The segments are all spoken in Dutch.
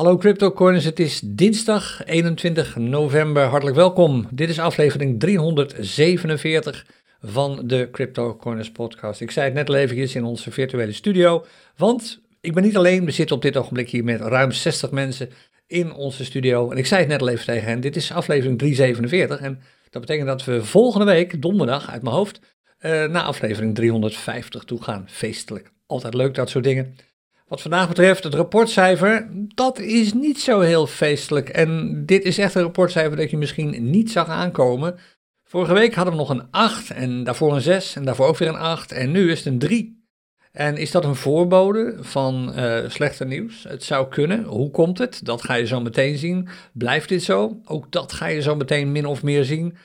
Hallo CryptoCoiners, het is dinsdag 21 november. Hartelijk welkom. Dit is aflevering 347 van de CryptoCoiners podcast. Ik zei het net al eventjes in onze virtuele studio, want ik ben niet alleen. We zitten op dit ogenblik hier met ruim 60 mensen in onze studio. En ik zei het net al even tegen hen, dit is aflevering 347 en dat betekent dat we volgende week, donderdag uit mijn hoofd, uh, naar aflevering 350 toe gaan. Feestelijk. Altijd leuk dat soort dingen. Wat vandaag betreft het rapportcijfer, dat is niet zo heel feestelijk. En dit is echt een rapportcijfer dat je misschien niet zag aankomen. Vorige week hadden we nog een 8 en daarvoor een 6 en daarvoor ook weer een 8 en nu is het een 3. En is dat een voorbode van uh, slechter nieuws? Het zou kunnen. Hoe komt het? Dat ga je zo meteen zien. Blijft dit zo? Ook dat ga je zo meteen min of meer zien.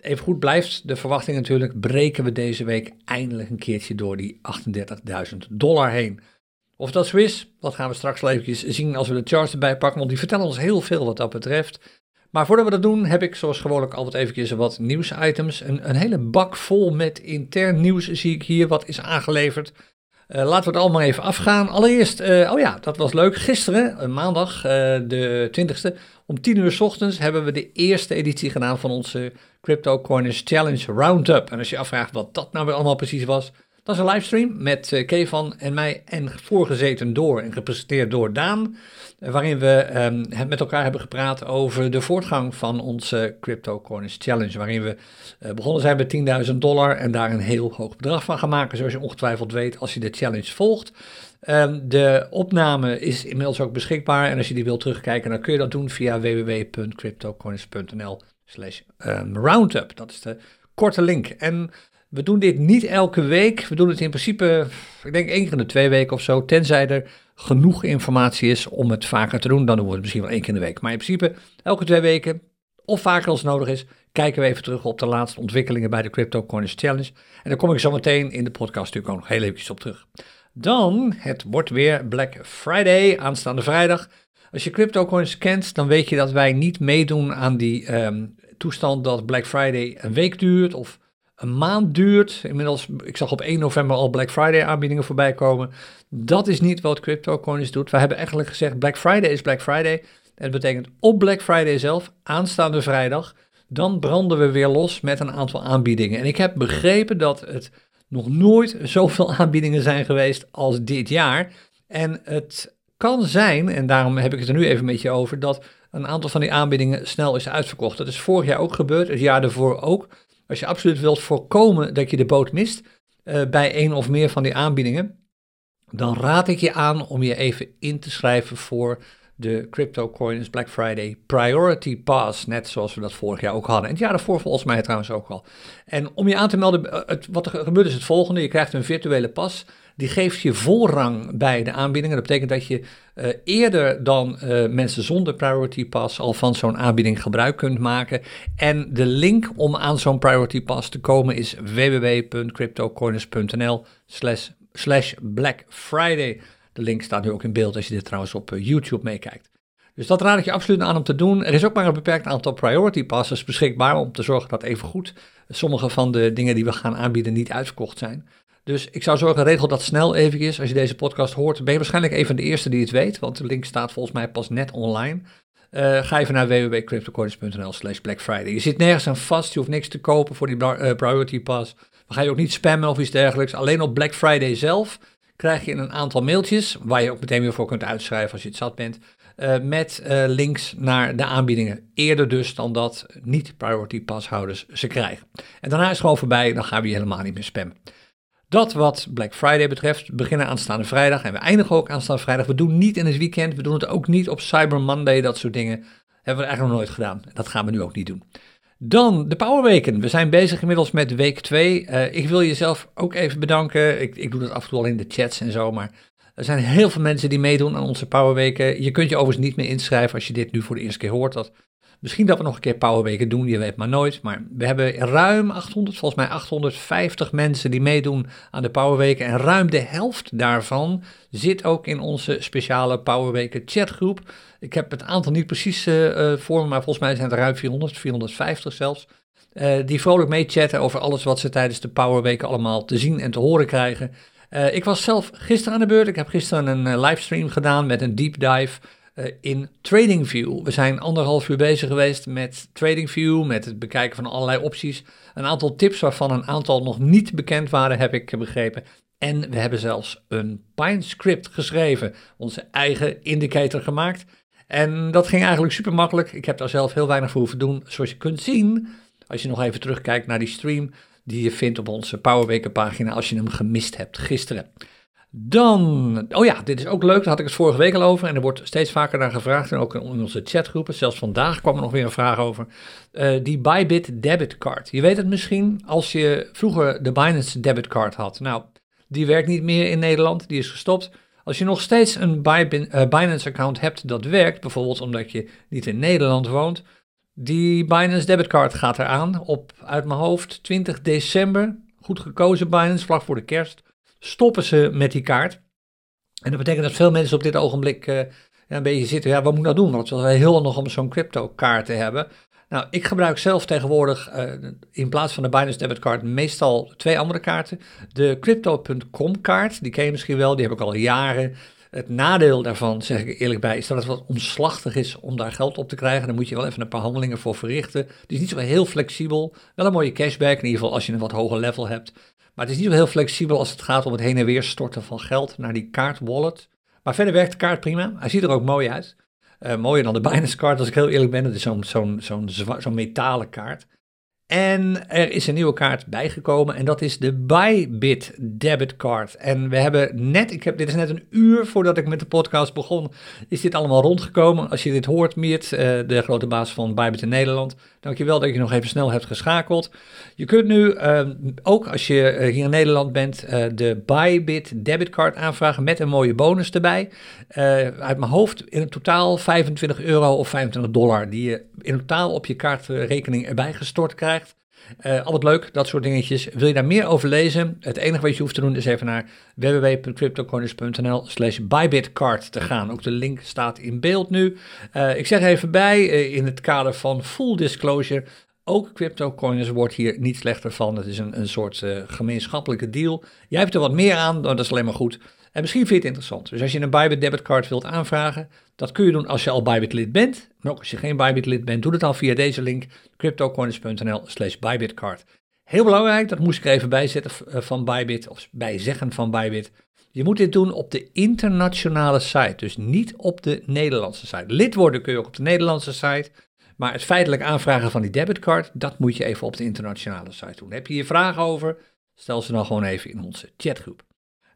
Even goed blijft de verwachting natuurlijk. Breken we deze week eindelijk een keertje door die 38.000 dollar heen. Of dat zo is, dat gaan we straks eventjes zien als we de charts erbij pakken, want die vertellen ons heel veel wat dat betreft. Maar voordat we dat doen, heb ik zoals gewoonlijk altijd eventjes wat nieuwsitems. Een, een hele bak vol met intern nieuws zie ik hier, wat is aangeleverd. Uh, laten we het allemaal even afgaan. Allereerst, uh, oh ja, dat was leuk. Gisteren, uh, maandag, de 20ste, om 10 uur s ochtends hebben we de eerste editie gedaan van onze Crypto Coiners Challenge Roundup. En als je afvraagt wat dat nou weer allemaal precies was, is een livestream met uh, Kevan en mij en voorgezeten door en gepresenteerd door Daan. Eh, waarin we um, met elkaar hebben gepraat over de voortgang van onze Crypto Coins Challenge. Waarin we uh, begonnen zijn met 10.000 dollar en daar een heel hoog bedrag van gaan maken. Zoals je ongetwijfeld weet als je de challenge volgt. Um, de opname is inmiddels ook beschikbaar. En als je die wilt terugkijken, dan kun je dat doen via www.cryptocoins.nl slash ehm, roundup. Dat is de korte link. En we doen dit niet elke week. We doen het in principe, ik denk één keer in de twee weken of zo. Tenzij er genoeg informatie is om het vaker te doen. Dan doen we het misschien wel één keer in de week. Maar in principe elke twee weken, of vaker als nodig is, kijken we even terug op de laatste ontwikkelingen bij de Crypto Coins Challenge. En daar kom ik zo meteen in de podcast natuurlijk ook nog heel eventjes op terug. Dan, het wordt weer Black Friday, aanstaande vrijdag. Als je CryptoCoins kent, dan weet je dat wij niet meedoen aan die um, toestand dat Black Friday een week duurt of een maand duurt. Inmiddels, ik zag op 1 november al Black Friday aanbiedingen voorbij komen. Dat is niet wat CryptoCoins doet. We hebben eigenlijk gezegd Black Friday is Black Friday. En dat betekent op Black Friday zelf, aanstaande vrijdag, dan branden we weer los met een aantal aanbiedingen. En ik heb begrepen dat het nog nooit zoveel aanbiedingen zijn geweest als dit jaar. En het kan zijn, en daarom heb ik het er nu even met je over, dat een aantal van die aanbiedingen snel is uitverkocht. Dat is vorig jaar ook gebeurd, het jaar daarvoor ook. Als je absoluut wilt voorkomen dat je de boot mist uh, bij één of meer van die aanbiedingen, dan raad ik je aan om je even in te schrijven voor de Crypto Coins Black Friday Priority Pass, net zoals we dat vorig jaar ook hadden. En het jaar daarvoor volgens mij trouwens ook al. En om je aan te melden, eh, het, wat er gebeurt is het volgende, je krijgt een virtuele pas die geeft je voorrang bij de aanbiedingen. Dat betekent dat je uh, eerder dan uh, mensen zonder Priority Pass al van zo'n aanbieding gebruik kunt maken. En de link om aan zo'n Priority Pass te komen is www.cryptocoiners.nl slash Black Friday. De link staat nu ook in beeld als je dit trouwens op uh, YouTube meekijkt. Dus dat raad ik je absoluut aan om te doen. Er is ook maar een beperkt aantal priority passes beschikbaar om te zorgen dat even goed sommige van de dingen die we gaan aanbieden niet uitverkocht zijn. Dus ik zou zorgen, regel dat snel eventjes. Als je deze podcast hoort, ben je waarschijnlijk een van de eerste die het weet, want de link staat volgens mij pas net online. Uh, ga even naar www.cryptocoins.nl slash Black Friday. Je zit nergens aan vast, je hoeft niks te kopen voor die uh, Priority Pass. Dan ga je ook niet spammen of iets dergelijks. Alleen op Black Friday zelf krijg je een aantal mailtjes, waar je ook meteen weer voor kunt uitschrijven als je het zat bent, uh, met links naar de aanbiedingen. Eerder dus dan dat niet Priority Pass houders ze krijgen. En daarna is het gewoon voorbij, dan gaan we je helemaal niet meer spammen. Dat wat Black Friday betreft. We beginnen aanstaande vrijdag en we eindigen ook aanstaande vrijdag. We doen niet in het weekend, we doen het ook niet op Cyber Monday, dat soort dingen. Hebben we eigenlijk nog nooit gedaan. Dat gaan we nu ook niet doen. Dan de Powerweken. We zijn bezig inmiddels met week 2. Uh, eh, ik wil jezelf ook even bedanken. Ik, ik doe dat af en toe al in de chats en zo, maar er zijn heel veel mensen die meedoen aan onze Powerweken. Je kunt je overigens niet meer inschrijven als je dit nu voor de eerste keer hoort. Dat Misschien dat we nog een keer powerweken doen, je weet maar nooit. Maar we hebben ruim 800, volgens mij 850 mensen die meedoen aan de powerweken. En ruim de helft daarvan zit ook in onze speciale powerweken chatgroep. Ik heb het aantal niet precies uh, voor me, maar volgens mij zijn het ruim 400, 450 zelfs. Uh, die vrolijk meechatten over alles wat ze tijdens de powerweken allemaal te zien en te horen krijgen. Ik was zelf gisteren aan de beurt. Ik heb gisteren een livestream gedaan met een deep dive in TradingView. We zijn anderhalf uur bezig geweest met TradingView, met het bekijken van allerlei opties. Een aantal tips waarvan een aantal nog niet bekend waren, heb ik begrepen. En we hebben zelfs een Pine script geschreven, onze eigen indicator gemaakt. En dat ging eigenlijk super makkelijk. Ik heb daar zelf heel weinig voor hoeven doen. Zoals je kunt zien, als je nog even terugkijkt naar die stream die je vindt op onze Powerweker pagina als je hem gemist hebt gisteren. Dan, oh ja, dit is ook leuk, daar had ik het vorige week al over en er wordt steeds vaker naar gevraagd en ook in onze chatgroepen, zelfs vandaag kwam er nog weer een vraag over, uh, die Bybit debitcard. Je weet het misschien, als je vroeger de Binance debitcard had, nou, die werkt niet meer in Nederland, die is gestopt. Als je nog steeds een eh, Binance-account hebt dat werkt, bijvoorbeeld omdat je niet in Nederland woont, die Binance debitcard gaat eraan op, uit mijn hoofd, 20 december. Goed gekozen Binance, vlak voor de kerst. Stoppen ze met die kaart. En dat betekent dat veel mensen op dit ogenblik ja, een beetje zitten. Ja, wat moet ik nou doen? Want het is heel nog om zo'n crypto kaart te hebben. Nou, ik gebruik zelf tegenwoordig uh, in plaats van de Binance debitcard meestal twee andere kaarten. De Crypto.com kaart, die ken je misschien wel, die heb ik al jaren. Het nadeel daarvan, zeg ik eerlijk bij, is dat het wat omslachtig is om daar geld op te krijgen. Dan moet je wel even een paar handelingen voor verrichten. Het is niet zo heel flexibel. Wel een mooie cashback, in ieder geval als je een wat hoger level hebt. Maar het is niet zo heel flexibel als het gaat om het heen en weer storten van geld naar die kaartwallet. Maar verder werkt de kaart prima. Hij ziet er ook mooi uit. Uh, mooier dan de Binance kaart, als ik heel eerlijk ben. Het is zo'n zo'n zo'n metalen kaart. En er is een nieuwe kaart bijgekomen en dat is de Bybit Debit Card. En we hebben net, ik heb, dit is net een uur voordat ik met de podcast begon, is dit allemaal rondgekomen. Als je dit hoort, Miert, eh, de grote baas van Bybit in Nederland, dankjewel dat je nog even snel hebt geschakeld. Je kunt nu, ehm, ook als je eh, hier in Nederland bent, de Bybit Debit Card aanvragen met een mooie bonus erbij. uit mijn hoofd in totaal 25 euro of 25 dollar die je in totaal op je kaartrekening erbij gestort krijgt. Uh, altijd leuk, dat soort dingetjes. Wil je daar meer over lezen? Het enige wat je hoeft te doen is even naar www.cryptocoiners.nl slash bybitcard te gaan. Ook de link staat in beeld nu. Uh, ik zeg even bij, uh, in het kader van full disclosure, ook CryptoCoiners wordt hier niet slechter van. Het is een, een soort gemeenschappelijke deal. Jij hebt er wat meer aan, dat is alleen maar goed. En misschien vind je het interessant. Dus als je een Bybit debitcard wilt aanvragen, dat kun je doen als je al Bybit lid bent. Maar ook als je geen Bybit lid bent, doe het dan via deze link cryptocoins.nl slash Bybitcard. Heel belangrijk, dat moest ik even bijzetten eh, van Bybit, of bijzeggen van Bybit. Je moet dit doen op de internationale site, dus niet op de Nederlandse site. Lid worden kun je ook op de Nederlandse site, maar het feitelijk aanvragen van die debitcard, dat moet je even op de internationale site doen. Heb je hier vragen over? Stel ze dan gewoon even in onze chatgroep.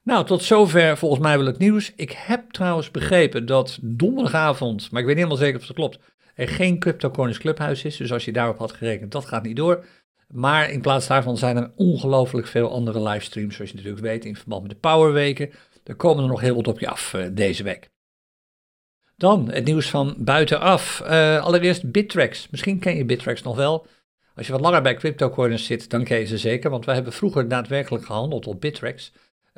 Nou, tot zover volgens mij wel het nieuws. Ik heb trouwens begrepen dat donderdagavond, maar ik weet niet helemaal zeker of dat klopt, er geen CryptoCoins Clubhuis is. Dus als je daarop had gerekend, dat gaat niet door. Maar in plaats daarvan zijn er ongelooflijk veel andere livestreams, zoals je natuurlijk weet, in verband met de Powerweken. Er komen er nog heel wat op je af uh, deze week. Dan het nieuws van buitenaf. Uh, allereerst Bittrex. Misschien ken je Bittrex nog wel. Als je wat langer bij CryptoCoins zit, dan ken je ze zeker. Want wij hebben vroeger daadwerkelijk gehandeld op Bittrex.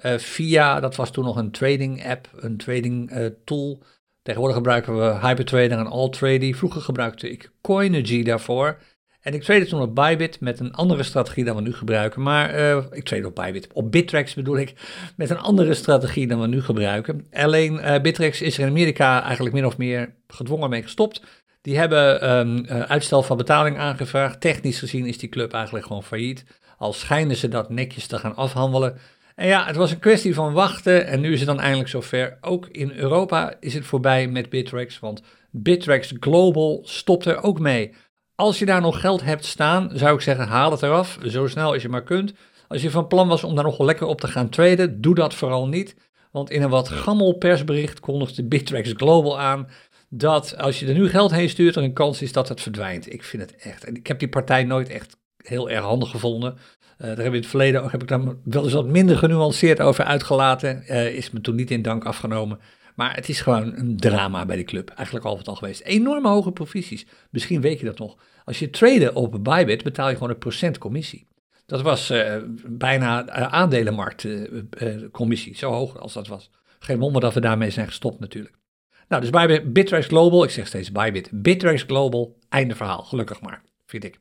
Uh, via, dat was toen nog een trading app, een trading uh, tool. Tegenwoordig gebruiken we Hypertrader en AllTrady. Vroeger gebruikte ik Coinergy daarvoor. En ik trade toen op Bybit met een andere strategie dan we nu gebruiken. Maar uh, ik trade op Bybit, op Bittrex bedoel ik, met een andere strategie dan we nu gebruiken. Alleen Bittrex is er in Amerika eigenlijk min of meer gedwongen mee gestopt. Die hebben uh, uitstel van betaling aangevraagd. Technisch gezien is die club eigenlijk gewoon failliet. Al schijnen ze dat netjes te gaan afhandelen. En ja, het was een kwestie van wachten en nu is het dan eindelijk zover. Ook in Europa is het voorbij met Bittrex, want Bittrex Global stopt er ook mee. Als je daar nog geld hebt staan, zou ik zeggen, haal het eraf, zo snel als je maar kunt. Als je van plan was om daar nog lekker op te gaan traden, doe dat vooral niet. Want in een wat gammel persbericht kondigde Bittrex Global aan dat als je er nu geld heen stuurt, er een kans is dat het verdwijnt. Ik vind het echt. En ik heb die partij nooit echt heel erg handig gevonden. Uh, daar heb ik in het verleden heb ik dan wel eens wat minder genuanceerd over uitgelaten. Uh, is me toen niet in dank afgenomen. Maar het is gewoon een drama bij de club. Eigenlijk altijd al geweest. Enorme hoge provisies. Misschien weet je dat nog. Als je trade op Bybit betaal je gewoon een procent commissie. Dat was uh, bijna aandelenmarktcommissie. Zo hoog als dat was. Geen wonder dat we daarmee zijn gestopt natuurlijk. Nou, dus Bybit, Bittrex Global. Ik zeg steeds Bybit. Bittrex Global. Einde verhaal. Gelukkig maar, vind ik.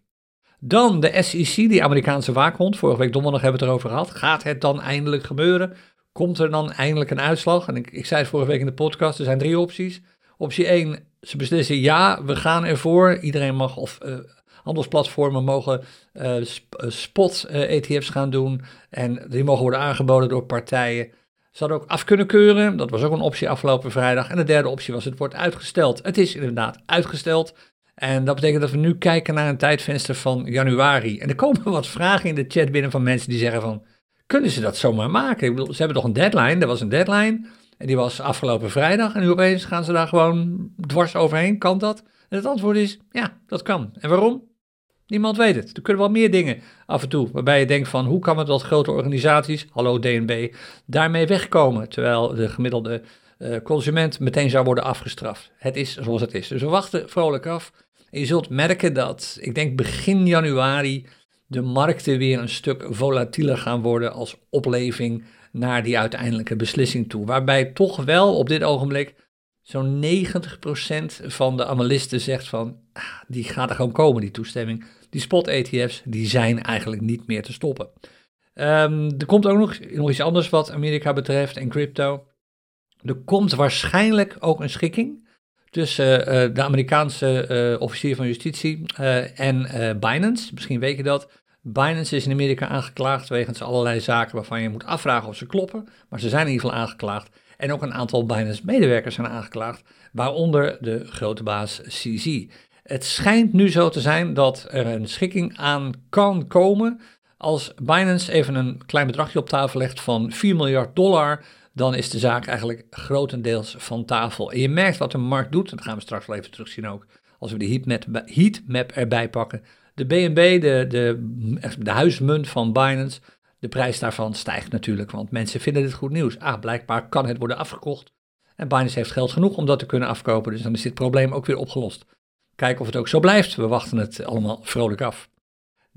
Dan de SEC, die Amerikaanse waakhond. Vorige week donderdag hebben we het erover gehad. Gaat het dan eindelijk gebeuren? Komt er dan eindelijk een uitslag? En ik, ik zei het vorige week in de podcast, er zijn drie opties. Optie 1, ze beslissen ja, we gaan ervoor. Iedereen mag, of uh, handelsplatformen mogen uh, spot-ETF's gaan doen. En die mogen worden aangeboden door partijen. Ze hadden ook af kunnen keuren. Dat was ook een optie afgelopen vrijdag. En de derde optie was: het wordt uitgesteld. Het is inderdaad uitgesteld. En dat betekent dat we nu kijken naar een tijdvenster van januari. En er komen wat vragen in de chat binnen van mensen die zeggen van... Kunnen ze dat zomaar maken? Ik bedoel, ze hebben toch een deadline? Er was een deadline. En die was afgelopen vrijdag. En nu opeens gaan ze daar gewoon dwars overheen. Kan dat? En het antwoord is ja, dat kan. En waarom? Niemand weet het. Er kunnen wel meer dingen af en toe waarbij je denkt van hoe kan het dat grote organisaties, hallo DNB, daarmee wegkomen. Terwijl de gemiddelde uh, consument meteen zou worden afgestraft. Het is zoals het is. Dus we wachten vrolijk af. Je zult merken dat, ik denk begin januari, de markten weer een stuk volatieler gaan worden als opleving naar die uiteindelijke beslissing toe. Waarbij toch wel op dit ogenblik zo'n 90% van de analisten zegt van, ah, die gaat er gewoon komen, die toestemming. Die spot-ETF's, die zijn eigenlijk niet meer te stoppen. Um, er komt ook nog, nog iets anders wat Amerika betreft en crypto. Er komt waarschijnlijk ook een schikking tussen uh, de Amerikaanse uh, officier van justitie uh, en Binance. Misschien weet je dat. Binance is in Amerika aangeklaagd wegens allerlei zaken waarvan je moet afvragen of ze kloppen. Maar ze zijn in ieder geval aangeklaagd. En ook een aantal Binance-medewerkers zijn aangeklaagd, waaronder de grote baas CZ. Het schijnt nu zo te zijn dat er een schikking aan kan komen als Binance even een klein bedragje op tafel legt van 4 miljard dollar dan is de zaak eigenlijk grotendeels van tafel. En je merkt wat de markt doet, dat gaan we straks wel even terugzien ook, als we de heatmap, heatmap erbij pakken. De BNB, de, de, de huismunt van Binance, de prijs daarvan stijgt natuurlijk, want mensen vinden dit goed nieuws. Ah, blijkbaar kan het worden afgekocht. En Binance heeft geld genoeg om dat te kunnen afkopen, dus dan is dit probleem ook weer opgelost. Kijken of het ook zo blijft. We wachten het allemaal vrolijk af.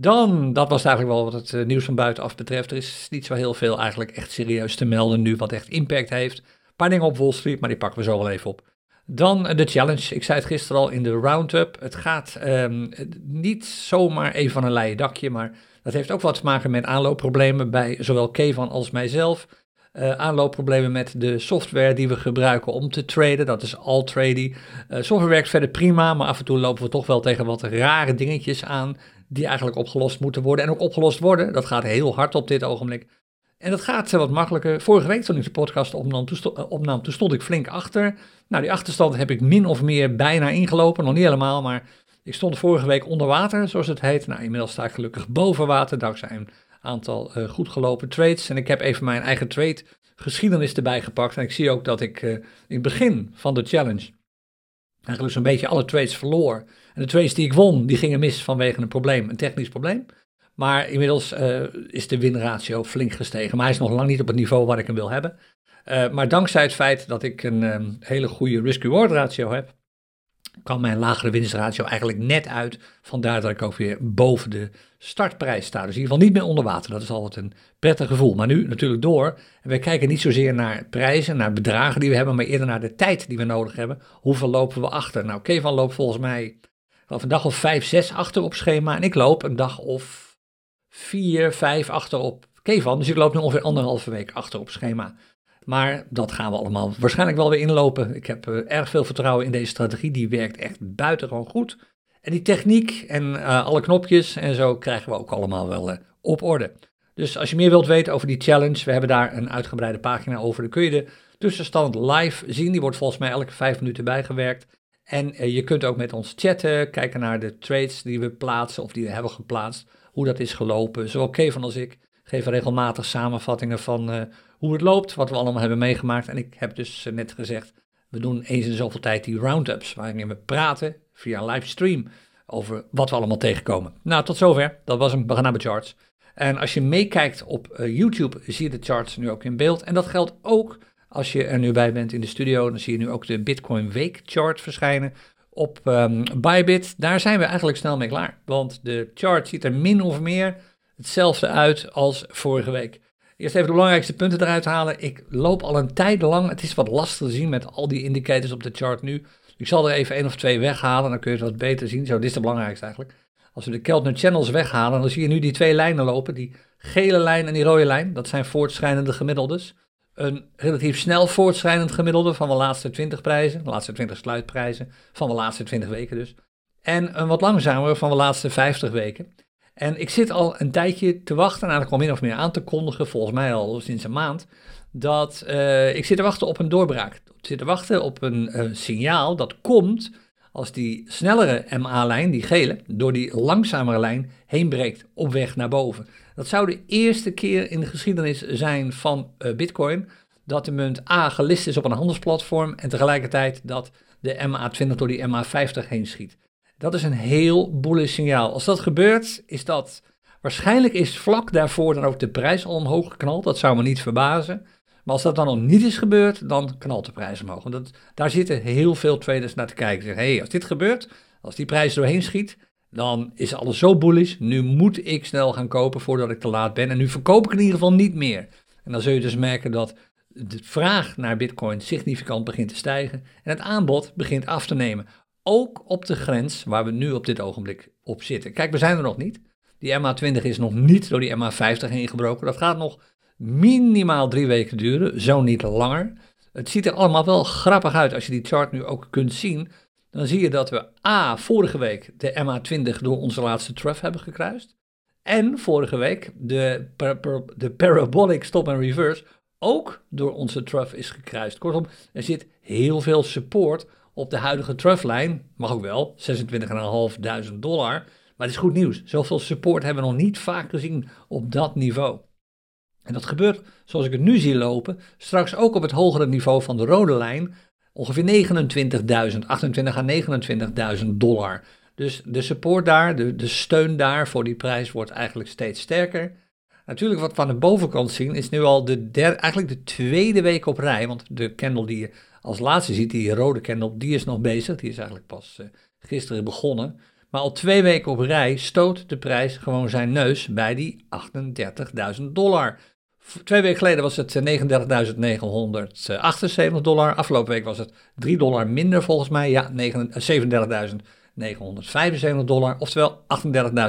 Dan, dat was eigenlijk wel wat het eh, nieuws van buitenaf betreft. Er is niet zo heel veel eigenlijk echt serieus te melden nu wat echt impact heeft. Een paar dingen op Wall Street, maar die pakken we zo wel even op. Dan de challenge. Ik zei het gisteren al in de roundup. Het gaat um, niet zomaar even van een leien dakje, maar dat heeft ook wat te maken met aanloopproblemen bij zowel Kevan als mijzelf. Uh, aanloopproblemen met de software die we gebruiken om te traden. Dat is. Uh, software werkt verder prima, maar af en toe lopen we toch wel tegen wat rare dingetjes aan die eigenlijk opgelost moeten worden en ook opgelost worden. Dat gaat heel hard op dit ogenblik. En dat gaat wat makkelijker. Vorige week toen ik de podcast opnam, toen stond ik flink achter. Nou, die achterstand heb ik min of meer bijna ingelopen, nog niet helemaal, maar ik stond vorige week onder water, zoals het heet. Nou, inmiddels sta ik gelukkig boven water, dankzij een aantal uh, goed gelopen trades. En ik heb even mijn eigen trade geschiedenis erbij gepakt. En ik zie ook dat ik uh, in het begin van de challenge eigenlijk zo'n beetje alle trades verloor. De trades die ik won, die gingen mis vanwege een probleem, een technisch probleem. Maar inmiddels uh, is de winratio flink gestegen. Maar hij is nog lang niet op het niveau waar ik hem wil hebben. Uh, maar dankzij het feit dat ik een um, hele goede risk-reward ratio heb, kwam mijn lagere winstratio eigenlijk net uit. Vandaar dat ik ook weer boven de startprijs sta. Dus in ieder geval niet meer onder water. Dat is altijd een prettig gevoel. Maar nu natuurlijk door. En wij kijken niet zozeer naar prijzen, naar bedragen die we hebben, maar eerder naar de tijd die we nodig hebben. Hoeveel lopen we achter? Nou, Kevan loopt volgens mij of een dag of vijf, zes achter op schema. En ik loop een dag of vier, vijf achter op Kevan. Dus ik loop nu ongeveer anderhalve week achter op schema. Maar dat gaan we allemaal waarschijnlijk wel weer inlopen. Ik heb uh, erg veel vertrouwen in deze strategie. Die werkt echt buitengewoon goed. En die techniek en uh, alle knopjes en zo krijgen we ook allemaal wel uh, op orde. Dus als je meer wilt weten over die challenge, we hebben daar een uitgebreide pagina over. Dan kun je de tussenstand live zien. Die wordt volgens mij elke vijf minuten bijgewerkt. En je kunt ook met ons chatten, kijken naar de trades die we plaatsen of die we hebben geplaatst. Hoe dat is gelopen. Zowel Kevin als ik geven regelmatig samenvattingen van hoe het loopt, wat we allemaal hebben meegemaakt. En ik heb dus eh, net gezegd, we doen eens in zoveel tijd die roundups, waarin we praten via een livestream over wat we allemaal tegenkomen. Nou, tot zover. Dat was een We gaan naar de charts. En als je meekijkt op YouTube, zie je de charts nu ook in beeld. En dat geldt ook als je er nu bij bent in de studio. Dan zie je nu ook de Bitcoin Week chart verschijnen op um, Bybit. Daar zijn we eigenlijk snel mee klaar. Want de chart ziet er min of meer hetzelfde uit als vorige week. Eerst even de belangrijkste punten eruit halen. Ik loop al een tijd lang. Het is wat lastig te zien met al die indicators op de chart nu. Ik zal er even één of twee weghalen, dan kun je het wat beter zien. Zo, dit is de belangrijkste eigenlijk. Als we de Keltner Channels weghalen, dan zie je nu die twee lijnen lopen. Die gele lijn en die rode lijn, dat zijn voortschrijdende gemiddeldes. Een relatief snel voortschrijdend gemiddelde van de laatste 20 prijzen, de laatste 20 sluitprijzen, van de laatste 20 weken dus. En een wat langzamer van de laatste 50 weken. En ik zit al een tijdje te wachten, eigenlijk al min of meer aan te kondigen, volgens mij al sinds een maand, dat uh, ik zit te wachten op een doorbraak. Ik zit te wachten op een signaal dat komt als die snellere MA-lijn, die gele, door die langzamere lijn heen breekt op weg naar boven. Dat zou de eerste keer in de geschiedenis zijn van uh, Bitcoin dat de munt A gelist is op een handelsplatform en tegelijkertijd dat de MA20 door die MA50 heen schiet. Dat is een heel bullish signaal. Als dat gebeurt, is dat waarschijnlijk is vlak daarvoor dan ook de prijs al omhoog geknald. Dat zou me niet verbazen. Maar als dat dan nog niet is gebeurd, dan knalt de prijs omhoog. Want dat, daar zitten heel veel traders naar te kijken. Zeggen, hey, als dit gebeurt, als die prijs doorheen schiet, dan is alles zo bullish. Nu moet ik snel gaan kopen voordat ik te laat ben. En nu verkoop ik in ieder geval niet meer. En dan zul je dus merken dat de vraag naar Bitcoin significant begint te stijgen en het aanbod begint af te nemen. Ook op de grens waar we nu op dit ogenblik op zitten. Kijk, we zijn er nog niet. Die MA20 is nog niet door die MA50 heen gebroken. Dat gaat nog minimaal drie weken duren, zo niet langer. Het ziet er allemaal wel grappig uit als je die chart nu ook kunt zien. Dan zie je dat we A, vorige week de MA20 door onze laatste trough hebben gekruist. En vorige week de, de parabolic stop and reverse ook door onze trough is gekruist. Kortom, er zit heel veel support op de huidige troughlijn. Mag ook wel, 26.500 dollar. Maar het is goed nieuws. Zoveel support hebben we nog niet vaak gezien op dat niveau. En dat gebeurt, zoals ik het nu zie lopen, straks ook op het hogere niveau van de rode lijn, ongeveer 29.000, 28 à 29.000 dollar. Dus de support daar, de, de steun daar voor die prijs wordt eigenlijk steeds sterker. Natuurlijk wat we aan de bovenkant zien is nu al de eigenlijk de tweede week op rij, want de candle die je als laatste ziet, die rode candle, die is nog bezig, die is eigenlijk pas uh, gisteren begonnen. Maar al twee weken op rij stoot de prijs gewoon zijn neus bij die 38.000 dollar. Twee weken geleden was het 39.978 eh, dollar. Afgelopen week was het 3 dollar minder volgens mij. Ja, 37.975 dollar, oftewel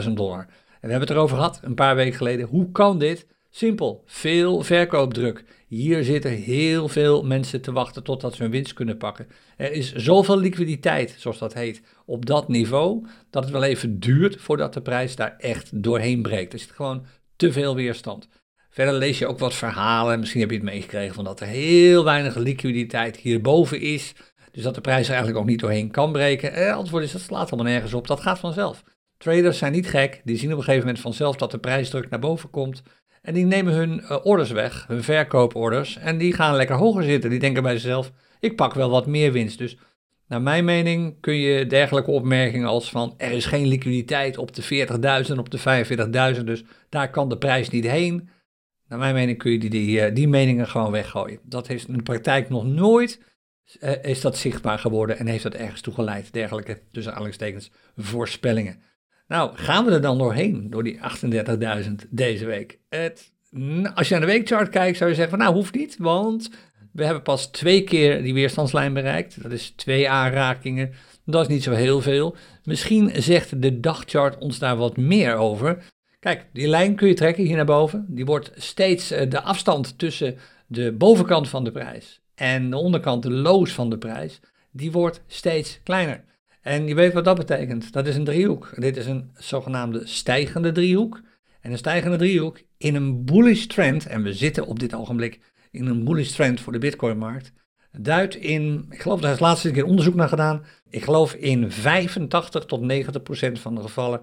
38.000 dollar. En we hebben het erover gehad een paar weken geleden. Hoe kan dit? Simpel, veel verkoopdruk. Hier zitten heel veel mensen te wachten totdat ze hun winst kunnen pakken. Er is zoveel liquiditeit, zoals dat heet, op dat niveau, dat het wel even duurt voordat de prijs daar echt doorheen breekt. Er zit gewoon te veel weerstand. Verder lees je ook wat verhalen, misschien heb je het meegekregen van dat er heel weinig liquiditeit hierboven is. Dus dat de prijs er eigenlijk ook niet doorheen kan breken. Eh, antwoord is dat slaat allemaal nergens op, dat gaat vanzelf. Traders zijn niet gek, die zien op een gegeven moment vanzelf dat de prijsdruk naar boven komt. En die nemen hun uh, orders weg, hun verkooporders, en die gaan lekker hoger zitten. Die denken bij zichzelf, ik pak wel wat meer winst. Dus naar mijn mening kun je dergelijke opmerkingen als van er is geen liquiditeit op de 40.000, op de 45.000, dus daar kan de prijs niet heen. Naar mijn mening kun je die, die, eh, die meningen gewoon weggooien. Dat is in de praktijk nog nooit uh, is dat zichtbaar geworden en heeft dat ergens toe geleid. Dergelijke, tussen aanhalingstekens, voorspellingen. Nou, gaan we er dan doorheen, door die 38.000 deze week? Het, als je naar de weekchart kijkt, zou je zeggen van nou, hoeft niet, want we hebben pas twee keer die weerstandslijn bereikt. Dat is twee aanrakingen, dat is niet zo heel veel. Misschien zegt de dagchart ons daar wat meer over. Kijk, die lijn kun je trekken hier naar boven. Die wordt steeds eh, de afstand tussen de bovenkant van de prijs en de onderkant, de loos van de prijs, die wordt steeds kleiner. En je weet wat dat betekent. Dat is een driehoek. Dit is een zogenaamde stijgende driehoek. En een stijgende driehoek in een bullish trend, en we zitten op dit ogenblik in een bullish trend voor de Bitcoin-markt, duidt in, ik geloof daar is laatste keer onderzoek naar gedaan, ik geloof in 85 tot 90 procent van de gevallen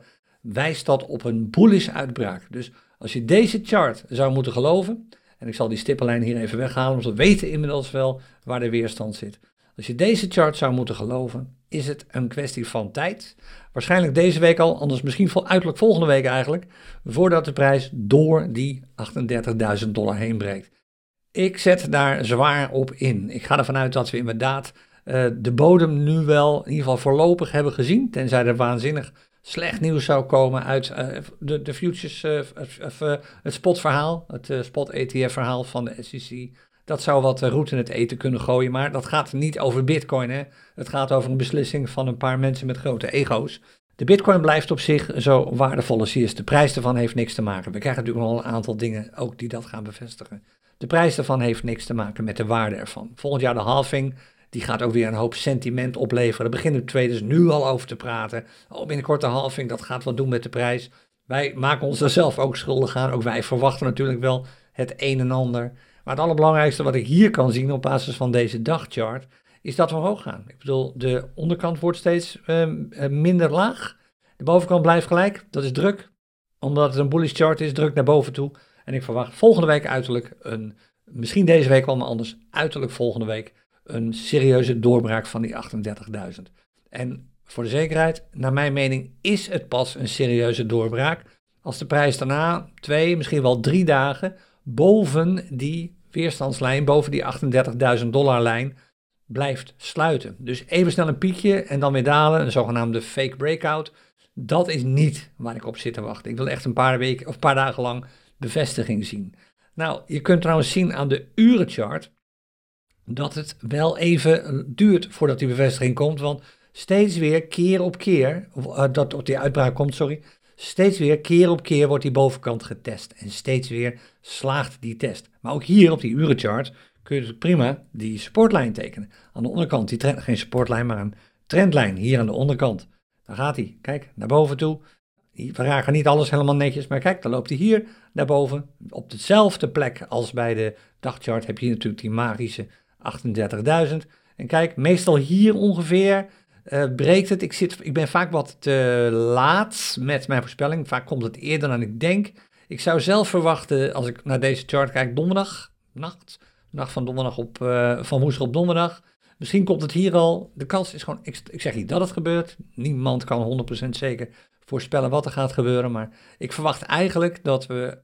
wijst dat op een bullish uitbraak. Dus als je deze chart zou moeten geloven, en ik zal die stippenlijn hier even weghalen, want we weten inmiddels wel waar de weerstand zit. Als je deze chart zou moeten geloven, is het een kwestie van tijd. Waarschijnlijk deze week al, anders misschien uiterlijk volgende week eigenlijk, voordat de prijs door die 38.000 dollar heen breekt. Ik zet daar zwaar op in. Ik ga ervan uit dat we inderdaad uh, de bodem nu wel in ieder geval voorlopig hebben gezien, tenzij er waanzinnig slecht nieuws zou komen uit uh, de, de futures, uh, het spotverhaal, het spot ETF verhaal van de SEC dat zou wat eh, roet in het eten kunnen gooien, maar dat gaat niet over bitcoin. Hè? Het gaat over een beslissing van een paar mensen met grote ego's. De bitcoin blijft op zich zo waardevol als hij is. De prijs ervan heeft niks te maken. We krijgen natuurlijk nog een aantal dingen ook die dat gaan bevestigen. De prijs daarvan heeft niks te maken met de waarde ervan. Volgend jaar de halving, die gaat ook weer een hoop sentiment opleveren. Daar beginnen de nu al over te praten. Oh, binnenkort de halving, dat gaat wat doen met de prijs. Wij maken ons er zelf ook schuldig aan. Ook wij verwachten natuurlijk wel het een en ander. Maar het allerbelangrijkste wat ik hier kan zien op basis van deze dagchart, is dat we omhoog gaan. Ik bedoel, de onderkant wordt steeds ehm, eh, minder laag. De bovenkant blijft gelijk. Dat is druk. Omdat het een bullish chart is, druk naar boven toe. En ik verwacht volgende week uiterlijk een, misschien deze week wel, maar anders, uiterlijk volgende week, een serieuze doorbraak van die 38.000. En voor de zekerheid, naar mijn mening, is het pas een serieuze doorbraak als de prijs daarna twee, misschien wel drie dagen boven die weerstandslijn, boven die 38.000 dollar lijn blijft sluiten. Dus even snel een piekje en dan weer dalen, een zogenaamde fake breakout. Dat is niet waar ik op zit te wachten. Ik wil echt een paar weken of een paar dagen lang bevestiging zien. Nou, je kunt trouwens zien aan de urenchart dat het wel even duurt voordat die bevestiging komt, want steeds weer keer op keer, uh, dat op die uitbraak komt, sorry, steeds weer keer op keer wordt die bovenkant getest en steeds weer slaagt die test. Maar ook hier op die urenchart kun je dus prima die supportlijn tekenen. Aan de onderkant, die trend, geen supportlijn, maar een trendlijn hier aan de onderkant. Daar gaat hij. Kijk, naar boven toe. We raken niet alles helemaal netjes, maar kijk, dan loopt hij hier naar boven. Op dezelfde plek als bij de dagchart heb je natuurlijk die magische 38.000. En kijk, meestal hier ongeveer uh, breekt het. Ik, zit, ik ben vaak wat te laat met mijn voorspelling. Vaak komt het eerder dan ik denk. Ik zou zelf verwachten, als ik naar deze chart kijk, donderdag, nacht, nacht van donderdag op, uh, van woensdag op donderdag. Misschien komt het hier al. De kans is gewoon, ik, ik zeg niet dat het gebeurt. Niemand kan 100% zeker voorspellen wat er gaat gebeuren. Maar ik verwacht eigenlijk dat we,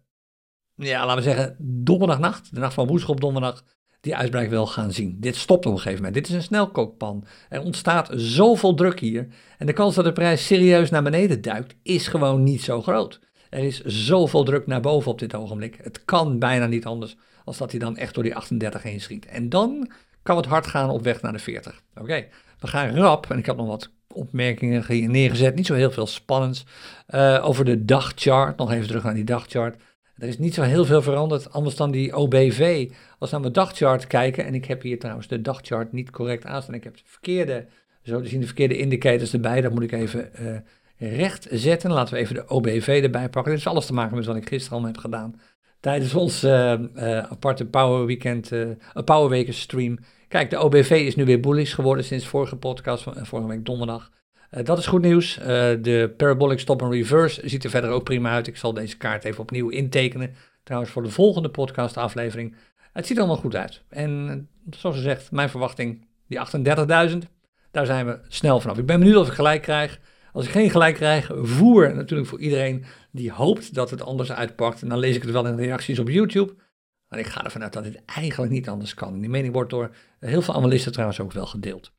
ja, laten we zeggen, donderdagnacht, de nacht van woensdag op donderdag, die uitbraak wel gaan zien. Dit stopt op een gegeven moment. Dit is een snelkookpan. Er ontstaat zoveel druk hier. En de kans dat de prijs serieus naar beneden duikt, is gewoon niet zo groot. Er is zoveel druk naar boven op dit ogenblik. Het kan bijna niet anders als dat hij dan echt door die 38 heen schiet. En dan kan het hard gaan op weg naar de 40. Oké, we gaan rap. En ik heb nog wat opmerkingen neergezet. Niet zo heel veel spannends. Uh, over de dagchart. Nog even terug naar die dagchart. Er is niet zo heel veel veranderd, anders dan die OBV. Als we naar mijn dagchart kijken, en ik heb hier trouwens de dagchart niet correct aanstaan. Ik heb de verkeerde, zo te zien, de verkeerde indicators erbij. Dat moet ik even uh, recht zetten. Laten we even de OBV erbij pakken. Dit is alles te maken met wat ik gisteren al heb gedaan. Tijdens ons uh, uh, aparte Power Weekend, Power stream. Kijk, de OBV is nu weer bullish geworden sinds vorige podcast, van, vorige week donderdag. Uh, dat is goed nieuws. Uh, de Parabolic Stop and Reverse ziet er verder ook prima uit. Ik zal deze kaart even opnieuw intekenen. Trouwens, voor de volgende podcast aflevering. Het ziet allemaal goed uit. En uh, zoals ze zegt, mijn verwachting, die 38.000, daar zijn we snel vanaf. Ik ben benieuwd of ik gelijk krijg. Als ik geen gelijk krijg, voer natuurlijk voor iedereen die hoopt dat het anders uitpakt. En dan lees ik het wel in reacties op YouTube. Maar ik ga ervan uit dat dit eigenlijk niet anders kan. Die mening wordt door heel veel analisten trouwens ook wel gedeeld.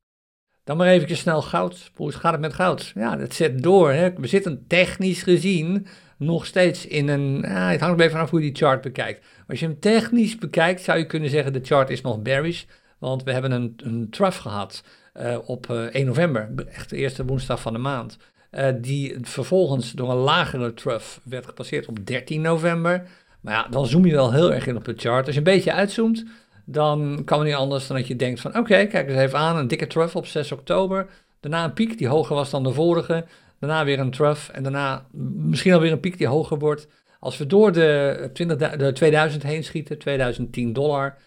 Dan maar even snel goud. Hoe gaat het met goud? Ja, dat zet door. Hè. We zitten technisch gezien nog steeds in een... Het hangt even vanaf hoe je die chart bekijkt. Als je hem technisch bekijkt, zou je kunnen zeggen de chart is nog bearish. Want we hebben een, een trough gehad uh, op uh, eh, 1 november, echt de eerste woensdag van de maand. Uh, die vervolgens door een lagere trough werd gepasseerd op 13 november. Maar ja, dan zoom je wel heel erg in op de chart. Als je een beetje uitzoomt, dan kan het niet anders dan dat je denkt van oké, kijk eens even aan, een dikke trough op 6 oktober. Daarna een piek die hoger was dan de vorige. Daarna weer een trough en daarna misschien alweer een piek die hoger wordt. Als we door de, 20, de 2000 heen schieten, 2010 dollar,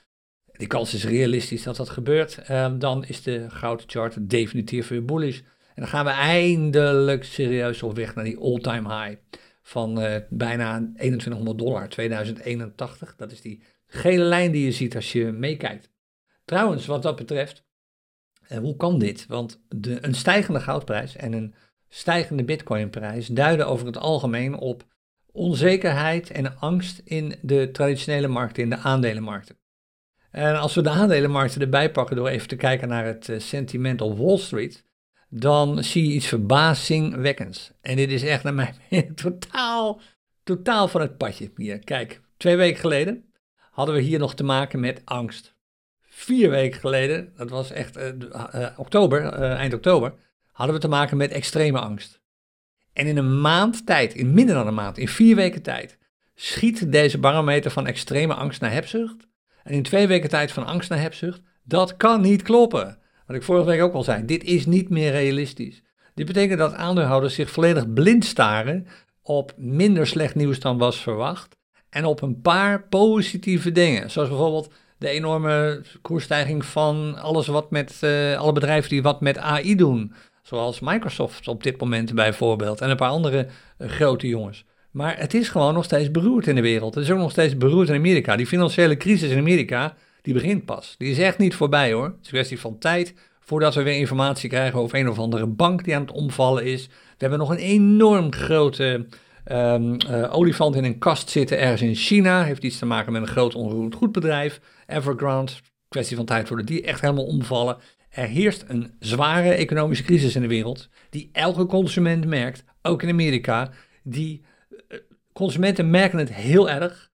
die kans is realistisch dat dat gebeurt, um, dan is de goudchart definitief weer bullish. En dan gaan we eindelijk serieus op weg naar die all-time high van uh, bijna 2100 dollar, 2081. Dat is die gele lijn die je ziet als je meekijkt. Trouwens, wat dat betreft, eh, hoe kan dit? Want de, een stijgende goudprijs en een stijgende bitcoinprijs duiden over het algemeen op onzekerheid en angst in de traditionele markten, in de aandelenmarkten. En als we de aandelenmarkten erbij pakken door even te kijken naar het eh, sentiment op Wall Street, dan zie je iets verbazingwekkends. En dit is echt naar mij totaal, totaal van het padje hier. Kijk, twee weken geleden hadden we hier nog te maken met angst. Vier weken geleden, dat was echt uh, uh, oktober, uh, eind oktober, hadden we te maken met extreme angst. En in een maand tijd, in minder dan een maand, in vier weken tijd, schiet deze barometer van extreme angst naar hebzucht En in twee weken tijd van angst naar hebzucht, dat kan niet kloppen. Wat ik vorige week ook al zei, dit is niet meer realistisch. Dit betekent dat aandeelhouders zich volledig blind staren op minder slecht nieuws dan was verwacht. En op een paar positieve dingen. Zoals bijvoorbeeld de enorme koersstijging van alles wat met uh, alle bedrijven die wat met AI doen. Zoals Microsoft op dit moment bijvoorbeeld. En een paar andere uh, grote jongens. Maar het is gewoon nog steeds beroerd in de wereld. Het is ook nog steeds beroerd in Amerika. Die financiële crisis in Amerika, die begint pas. Die is echt niet voorbij hoor. Het is een kwestie van tijd voordat we weer informatie krijgen over een of andere bank die aan het omvallen is. We hebben nog een enorm grote um, olifant in een kast zitten ergens in China. Heeft iets te maken met een groot onroerend goedbedrijf. Evergrande, kwestie van tijd voordat die echt helemaal omvallen. Er heerst een zware economische crisis in de wereld, die elke consument merkt, ook in Amerika. Die uh, consumenten merken het heel erg.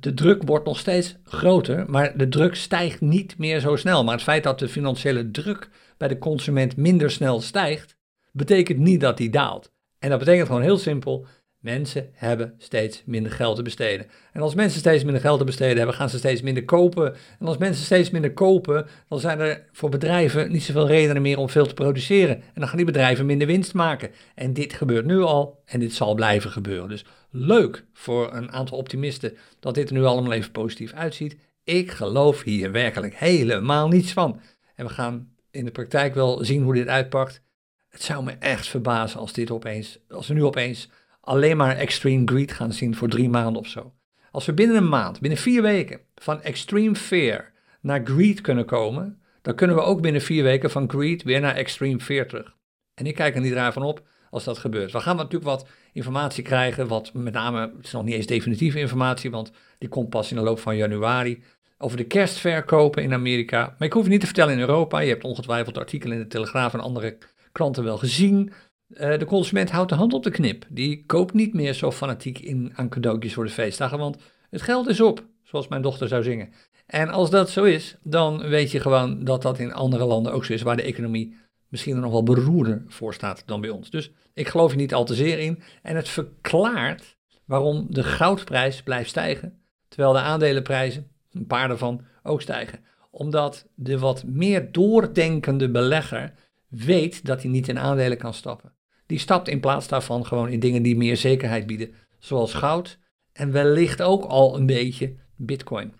De druk wordt nog steeds groter, maar de druk stijgt niet meer zo snel. Maar het feit dat de financiële druk bij de consument minder snel stijgt, betekent niet dat die daalt. En dat betekent gewoon heel simpel Mensen hebben steeds minder geld te besteden. En als mensen steeds minder geld te besteden hebben, gaan ze steeds minder kopen. En als mensen steeds minder kopen, dan zijn er voor bedrijven niet zoveel redenen meer om veel te produceren. En dan gaan die bedrijven minder winst maken. En dit gebeurt nu al en dit zal blijven gebeuren. Dus leuk voor een aantal optimisten dat dit er nu allemaal even positief uitziet. Ik geloof hier werkelijk helemaal niets van. En we gaan in de praktijk wel zien hoe dit uitpakt. Het zou me echt verbazen als dit opeens, als we nu opeens alleen maar extreme greed gaan zien voor drie maanden of zo. Als we binnen een maand, binnen vier weken, van extreme fear naar greed kunnen komen, dan kunnen we ook binnen vier weken van greed weer naar extreme fear terug. En ik kijk er niet raar van op als dat gebeurt. We gaan natuurlijk wat informatie krijgen, wat met name, het is nog niet eens definitieve informatie, want die komt pas in de loop van januari, over de kerstverkopen in Amerika. Maar ik hoef het niet te vertellen in Europa. Je hebt ongetwijfeld artikelen in de Telegraaf en andere kranten wel gezien. Uh, de consument houdt de hand op de knip. Die koopt niet meer zo fanatiek in aan cadeautjes voor de feestdagen, want het geld is op, zoals mijn dochter zou zingen. En als dat zo is, dan weet je gewoon dat dat in andere landen ook zo is, waar de economie misschien er nog wel beroerder voor staat dan bij ons. Dus ik geloof er niet al te zeer in. En het verklaart waarom de goudprijs blijft stijgen, terwijl de aandelenprijzen, een paar daarvan, ook stijgen. Omdat de wat meer doordenkende belegger weet dat hij niet in aandelen kan stappen die stapt in plaats daarvan gewoon in dingen die meer zekerheid bieden, zoals goud en wellicht ook al een beetje bitcoin.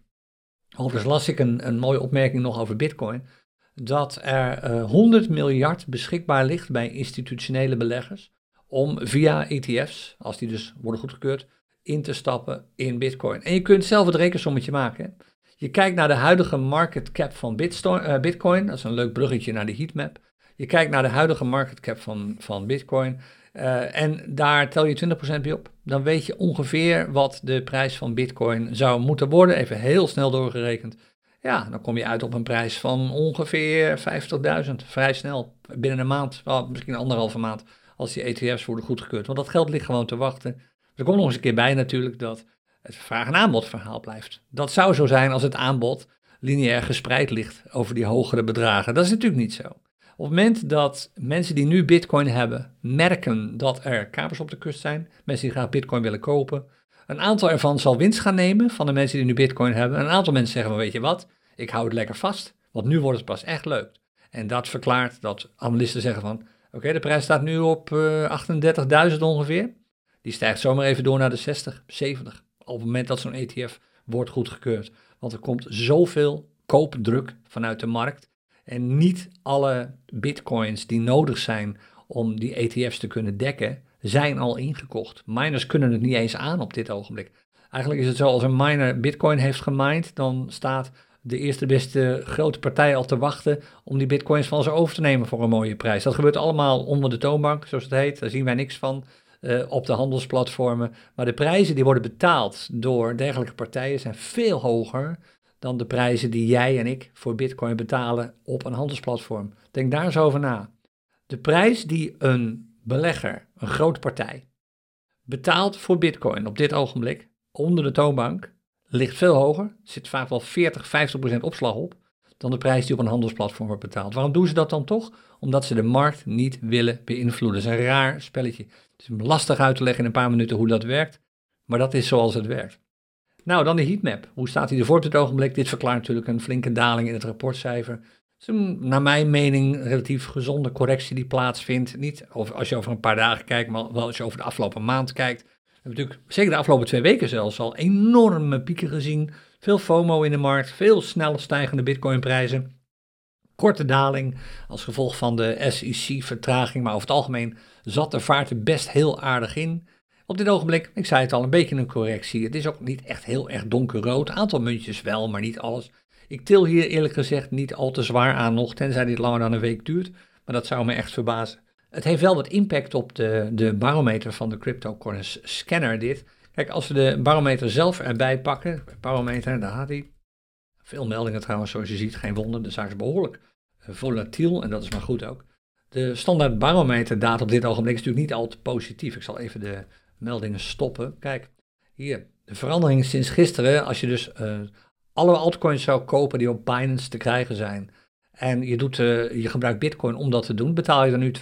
Overigens las ik een, een mooie opmerking nog over bitcoin, dat er uh, eh, 100 miljard beschikbaar ligt bij institutionele beleggers om via ETF's, als die dus worden goedgekeurd, in te stappen in bitcoin. En je kunt zelf het rekensommetje maken. Je kijkt naar de huidige market cap van uh, bitcoin, dat is een leuk bruggetje naar de heatmap. Je kijkt naar de huidige market cap van, van Bitcoin. Uh, en daar tel je 20% bij op. Dan weet je ongeveer wat de prijs van Bitcoin zou moeten worden. Even heel snel doorgerekend. Ja, dan kom je uit op een prijs van ongeveer 50.000. Vrij snel. Binnen een maand, well, misschien anderhalve maand. Als die ETF's worden goedgekeurd. Want dat geld ligt gewoon te wachten. Er komt nog eens een keer bij natuurlijk dat het vraag- en aanbodverhaal blijft. Dat zou zo zijn als het aanbod lineair gespreid ligt over die hogere bedragen. Dat is natuurlijk niet zo. Op het moment dat mensen die nu Bitcoin hebben merken dat er kapers op de kust zijn, mensen die graag Bitcoin willen kopen, een aantal ervan zal winst gaan nemen van de mensen die nu Bitcoin hebben. Een aantal mensen zeggen: Weet je wat, ik hou het lekker vast, want nu wordt het pas echt leuk. En dat verklaart dat analisten zeggen: van oké, de prijs staat nu op uh, eh, 38.000 ongeveer. Die stijgt zomaar even door naar de 60, 70. Op het moment dat zo'n ETF wordt goedgekeurd. Want er komt zoveel koopdruk vanuit de markt en niet alle bitcoins die nodig zijn om die ETF's te kunnen dekken, zijn al ingekocht. Miners kunnen het niet eens aan op dit ogenblik. Eigenlijk is het zo, als een miner bitcoin heeft gemined, dan staat de eerste beste grote partij al te wachten om die bitcoins van ze over te nemen voor een mooie prijs. Dat gebeurt allemaal onder de toonbank, zoals het heet. Daar zien wij niks van uh, op de handelsplatformen. Maar de prijzen die worden betaald door dergelijke partijen zijn veel hoger dan de prijzen die jij en ik voor Bitcoin betalen op een handelsplatform. Denk daar eens over na. De prijs die een belegger, een grote partij, betaalt voor Bitcoin op dit ogenblik onder de toonbank ligt veel hoger, zit vaak wel 40, 50 procent opslag op, dan de prijs die op een handelsplatform wordt betaald. Waarom doen ze dat dan toch? Omdat ze de markt niet willen beïnvloeden. Dat is een raar spelletje. Het is lastig uit te leggen in een paar minuten hoe dat werkt, maar dat is zoals het werkt. Nou, dan de heatmap. Hoe staat hij ervoor op dit ogenblik? Dit verklaart natuurlijk een flinke daling in het rapportcijfer. Het is naar mijn mening, relatief gezonde correctie die plaatsvindt. Niet of als je over een paar dagen kijkt, maar wel als je over de afgelopen maand kijkt. We hebben natuurlijk, zeker de afgelopen twee weken zelfs, al enorme pieken gezien. Veel FOMO in de markt, veel snel stijgende bitcoinprijzen. Korte daling als gevolg van de SEC-vertraging, maar over het algemeen zat de vaart er best heel aardig in. Op dit ogenblik, ik zei het al, een beetje een correctie. Het is ook niet echt heel erg donkerrood. Aantal muntjes wel, maar niet alles. Ik til hier eerlijk gezegd niet al te zwaar aan nog, tenzij dit langer dan een week duurt. Maar dat zou me echt verbazen. Het heeft wel wat impact op de, de barometer van de CryptoCoins scanner dit. Kijk, als we de barometer zelf erbij pakken, barometer, daar had hij. Veel meldingen trouwens, zoals je ziet, geen wonder. De zaak is behoorlijk eh, volatiel en dat is maar goed ook. De standaard barometer data op dit ogenblik is natuurlijk niet al te positief. Ik zal even de meldingen stoppen. Kijk, hier, de verandering sinds gisteren, als je dus uh, alle altcoins zou kopen die op Binance te krijgen zijn, en je, doet, uh, je gebruikt Bitcoin om dat te doen, betaal je er nu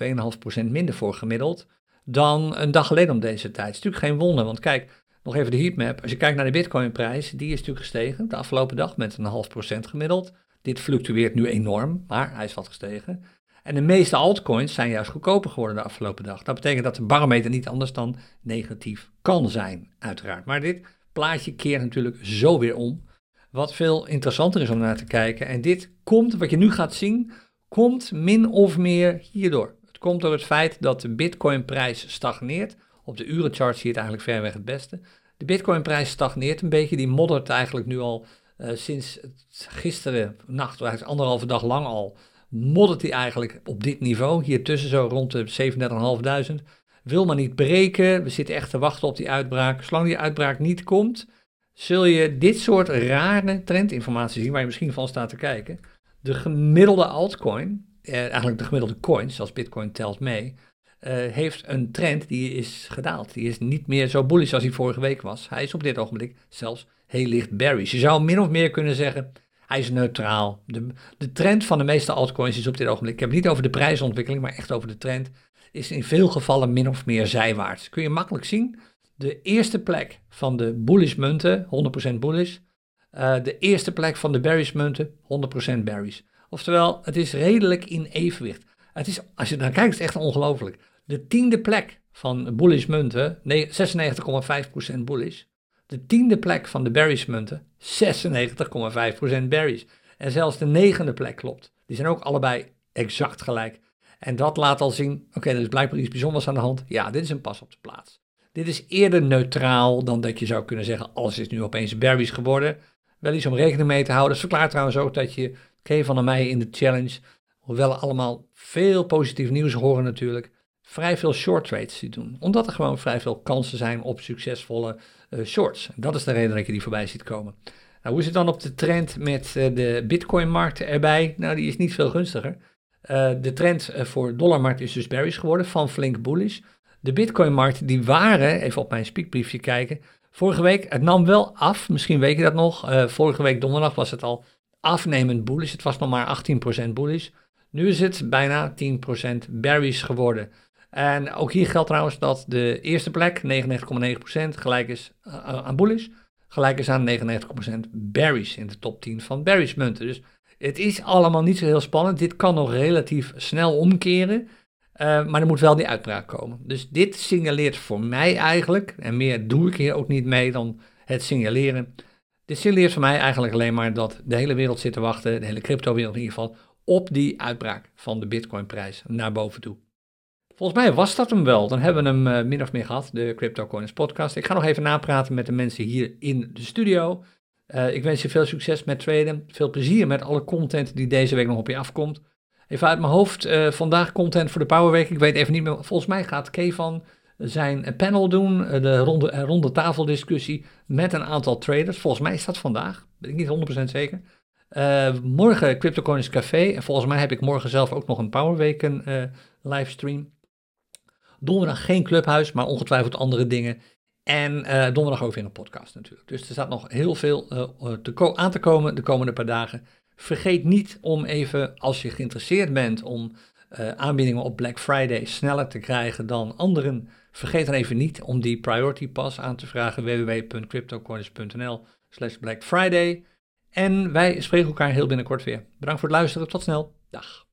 2,5% minder voor gemiddeld dan een dag geleden om deze tijd. Het is natuurlijk geen wonder, want kijk, nog even de heatmap. Als je kijkt naar de Bitcoinprijs, die is natuurlijk gestegen de afgelopen dag met een half procent gemiddeld. Dit fluctueert nu enorm, maar hij is wat gestegen. En de meeste altcoins zijn juist goedkoper geworden de afgelopen dag. Dat betekent dat de barometer niet anders dan negatief kan zijn, uiteraard. Maar dit plaatje keert natuurlijk zo weer om. Wat veel interessanter is om naar te kijken. En dit komt, wat je nu gaat zien, komt min of meer hierdoor. Het komt door het feit dat de Bitcoinprijs stagneert. Op de urenchart zie je het eigenlijk verreweg het beste. De Bitcoinprijs stagneert een beetje. Die moddert eigenlijk nu al uh, sinds gisteren nacht, eigenlijk anderhalve dag lang al moddert hij eigenlijk op dit niveau, hier tussen zo rond de 37.500. Wil maar niet breken, we zitten echt te wachten op die uitbraak. Zolang die uitbraak niet komt, zul je dit soort rare trendinformatie zien waar je misschien van staat te kijken. De gemiddelde altcoin, eh, eigenlijk de gemiddelde coins, zoals Bitcoin telt mee, eh, heeft een trend die is gedaald. Die is niet meer zo bullish als hij vorige week was. Hij is op dit ogenblik zelfs heel licht bearish. Je zou min of meer kunnen zeggen, hij is neutraal. De, de trend van de meeste altcoins is op dit ogenblik, ik heb het niet over de prijsontwikkeling, maar echt over de trend, is in veel gevallen min of meer zijwaarts. Kun je makkelijk zien. De eerste plek van de bullish munten, 100% bullish. Uh, de eerste plek van de bearish munten, 100% bearish. Oftewel, het is redelijk in evenwicht. Het is, als je naar kijkt, is het echt ongelooflijk. De tiende plek van bullish munten, 96,5% bullish. De tiende plek van de Berries munten, 96,5% berries. En zelfs de negende plek klopt. Die zijn ook allebei exact gelijk. En dat laat al zien, oké, er is blijkbaar iets bijzonders aan de hand. Ja, dit is een pas op de plaats. Dit is eerder neutraal dan dat je zou kunnen zeggen, alles is nu opeens berries geworden. Wel iets om rekening mee te houden. Dat verklaart trouwens ook dat je, Kevin van mij in de challenge, hoewel allemaal veel positief nieuws horen natuurlijk, vrij veel short trades ziet doen. Omdat er gewoon vrij veel kansen zijn op succesvolle uh, shorts. Dat is de reden dat je die voorbij ziet komen. Nou, hoe is het dan op de trend met uh, de Bitcoin-markt erbij? Nou, die is niet veel gunstiger. Uh, de trend voor dollarmarkt is dus bearish geworden, van flink bullish. De Bitcoin-markt, die waren, even op mijn speakbriefje kijken, vorige week, het nam wel af, misschien weet je dat nog. vorige week donderdag was het al afnemend bullish, het was nog maar 18% bullish. Nu is het bijna 10% bearish geworden. En ook hier geldt trouwens dat de eerste plek, 99,9%, gelijk is aan bullish, gelijk is aan 99,% bearish in de top 10 van bearish munten. Dus het is allemaal niet zo heel spannend. Dit kan nog relatief snel omkeren, uh, maar er moet wel die uitbraak komen. Dus dit signaleert voor mij eigenlijk, en meer doe ik hier ook niet mee dan het signaleren. Dit signaleert voor mij eigenlijk alleen maar dat de hele wereld zit te wachten, de hele cryptowereld in ieder geval, op die uitbraak van de Bitcoinprijs naar boven toe. Volgens mij was dat hem wel. Dan hebben we hem uh, min of meer gehad, de CryptoCoins podcast. Ik ga nog even napraten met de mensen hier in de studio. Uh, ik wens je veel succes met traden. Veel plezier met alle content die deze week nog op je afkomt. Even uit mijn hoofd, uh, vandaag content voor de Powerweek. Ik weet even niet meer, volgens mij gaat Kevan zijn panel doen, de ronde, ronde tafeldiscussie met een aantal traders. Volgens mij is dat vandaag, ben ik niet 100% zeker. morgen CryptoCoins Café. En volgens mij heb ik morgen zelf ook nog een Powerweken livestream. Donderdag geen clubhuis, maar ongetwijfeld andere dingen. En uh, donderdag ook weer een podcast natuurlijk. Dus er staat nog heel veel uh, te aan te komen de komende paar dagen. Vergeet niet om even, als je geïnteresseerd bent om uh, aanbiedingen op Black Friday sneller te krijgen dan anderen, Vergeet dan even niet om die Priority Pass aan te vragen www.cryptocoins.nl slash Black Friday. En wij spreken elkaar heel binnenkort weer. Bedankt voor het luisteren. Tot snel. Dag.